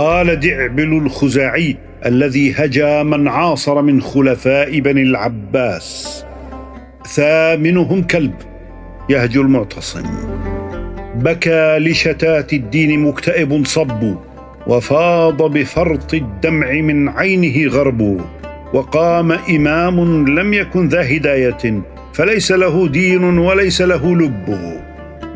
قال دعبل الخزاعي الذي هجا من عاصر من خلفاء بني العباس. ثامنهم كلب يهجو المعتصم. بكى لشتات الدين مكتئب صب وفاض بفرط الدمع من عينه غرب. وقام إمام لم يكن ذا هداية فليس له دين وليس له لب.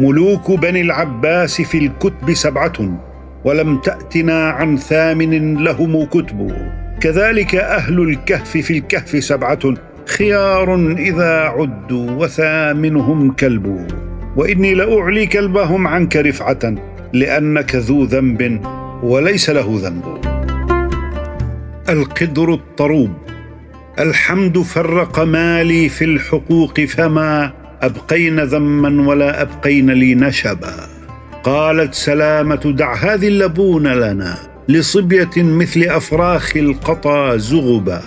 ملوك بني العباس في الكتب سبعة. ولم تأتنا عن ثامن لهم كتب. كذلك أهل الكهف في الكهف سبعة خيار إذا عدوا وثامنهم كلب. وإني لأعلي كلبهم عنك رفعة لأنك ذو ذنب وليس له ذنب. القدر الطروب. الحمد فرق مالي في الحقوق فما أبقين ذما ولا أبقين لي نشبا. قالت سلامة دع هذه اللبون لنا لصبية مثل أفراخ القطا زغبا.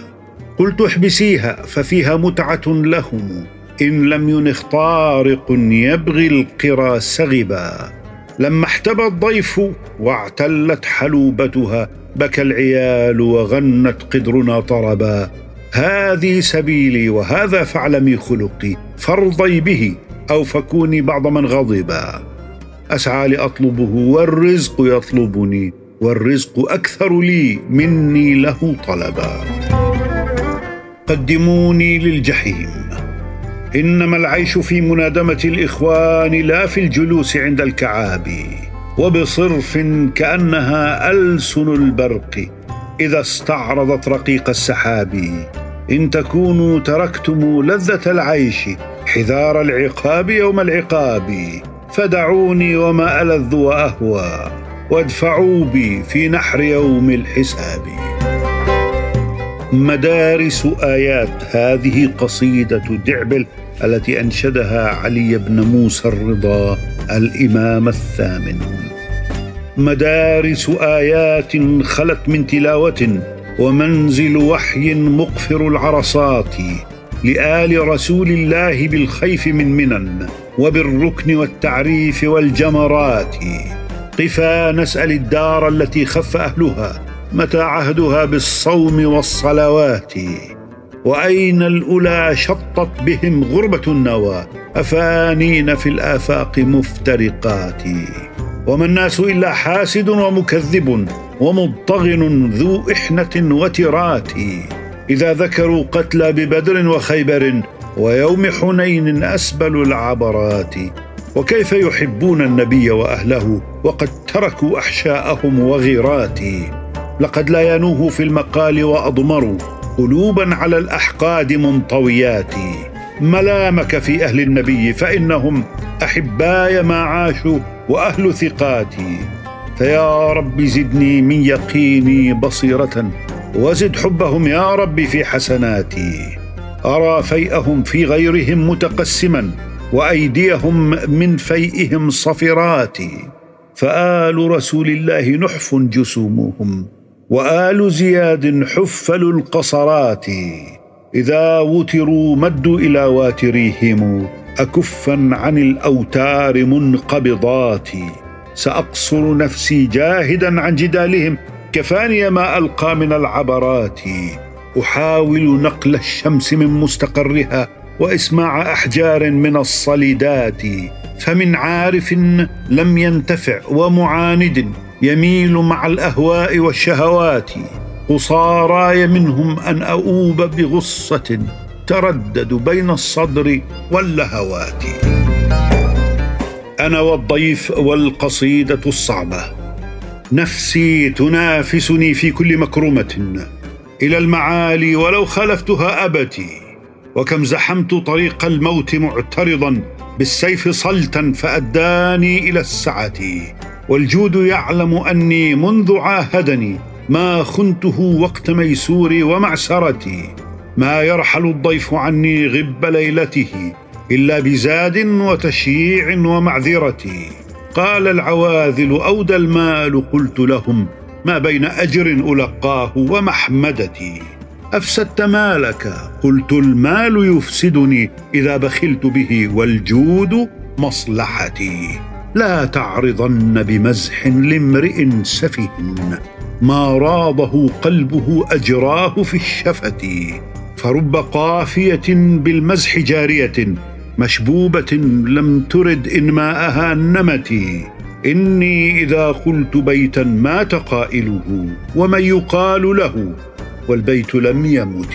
قلت احبسيها ففيها متعة لهم. إن لم ينخ طارق يبغي القرى سغبا. لما احتبى الضيف واعتلت حلوبتها بكى العيال وغنت قدرنا طربا. هذه سبيلي وهذا فاعلمي خلقي فارضي به أو فكوني بعض من غضبا. أسعى لأطلبه والرزق يطلبني والرزق أكثر لي مني له طلبا. قدموني للجحيم. إنما العيش في منادمة الإخوان لا في الجلوس عند الكعاب وبصرف كأنها ألسن البرق. إذا استعرضت رقيق السحاب إن تكونوا تركتم لذة العيش حذار العقاب يوم العقاب. فدعوني وما ألذ وأهوى وادفعوا بي في نحر يوم الحساب. مدارس آيات هذه قصيدة دعبل التي أنشدها علي بن موسى الرضا الإمام الثامن. مدارس آيات خلت من تلاوة ومنزل وحي مقفر العرصات لآل رسول الله بالخيف من منن. وبالركن والتعريف والجمرات. قفا نسال الدار التي خف أهلها متى عهدها بالصوم والصلوات. وأين الأولى شطت بهم غربة النوى؟ أفانين في الآفاق مفترقات. وما الناس إلا حاسد ومكذب ومضطغن ذو إحنة وترات إذا ذكروا قتلى ببدر وخيبر ويوم حنين أسبل العبرات وكيف يحبون النبي وأهله وقد تركوا أحشاءهم وغيرات. لقد لاينوه في المقال واضمروا قلوبا على الأحقاد منطويات. ملامك في أهل النبي فإنهم أحباي ما عاشوا وأهل ثقاتي فيا رب زدني من يقيني بصيرة وزد حبهم يا رب في حسناتي. أرى فيئهم في غيرهم متقسما وأيديهم من فيئهم صفرات. فآل رسول الله نحف جسومهم وآل زياد حفل القصرات. إذا وتروا مدوا إلى واتريهم اكفا عن الأوتار منقبضات. سأقصر نفسي جاهدا عن جدالهم كفاني ما ألقى من العبرات. أحاول نقل الشمس من مستقرها وإسماع أحجار من الصليدات فمن عارف لم ينتفع ومعاند يميل مع الأهواء والشهوات. قصاراي منهم أن أؤوب بغصة تردد بين الصدر واللهوات. أنا والضيف والقصيدة الصعبة. نفسي تنافسني في كل مكرمة. إلى المعالي ولو خالفتها أبتي. وكم زحمت طريق الموت معترضا بالسيف صلتا فأداني إلى السعة. والجود يعلم أني منذ عاهدني ما خنته وقت ميسوري ومعسرتي. ما يرحل الضيف عني غب ليلته إلا بزاد وتشييع ومعذرتي قال العواذل أودى المال قلت لهم ما بين أجر ألقاه ومحمدتي. أفسدت مالك قلت المال يفسدني إذا بخلت به والجود مصلحتي. لا تعرضن بمزح لامرئ سفه ما راضه قلبه أجراه في الشفة. فرب قافية بالمزح جارية مشبوبة لم ترد انماءها نمتي إني إذا قلت بيتا مات قائله ومن يقال له والبيت لم يمت.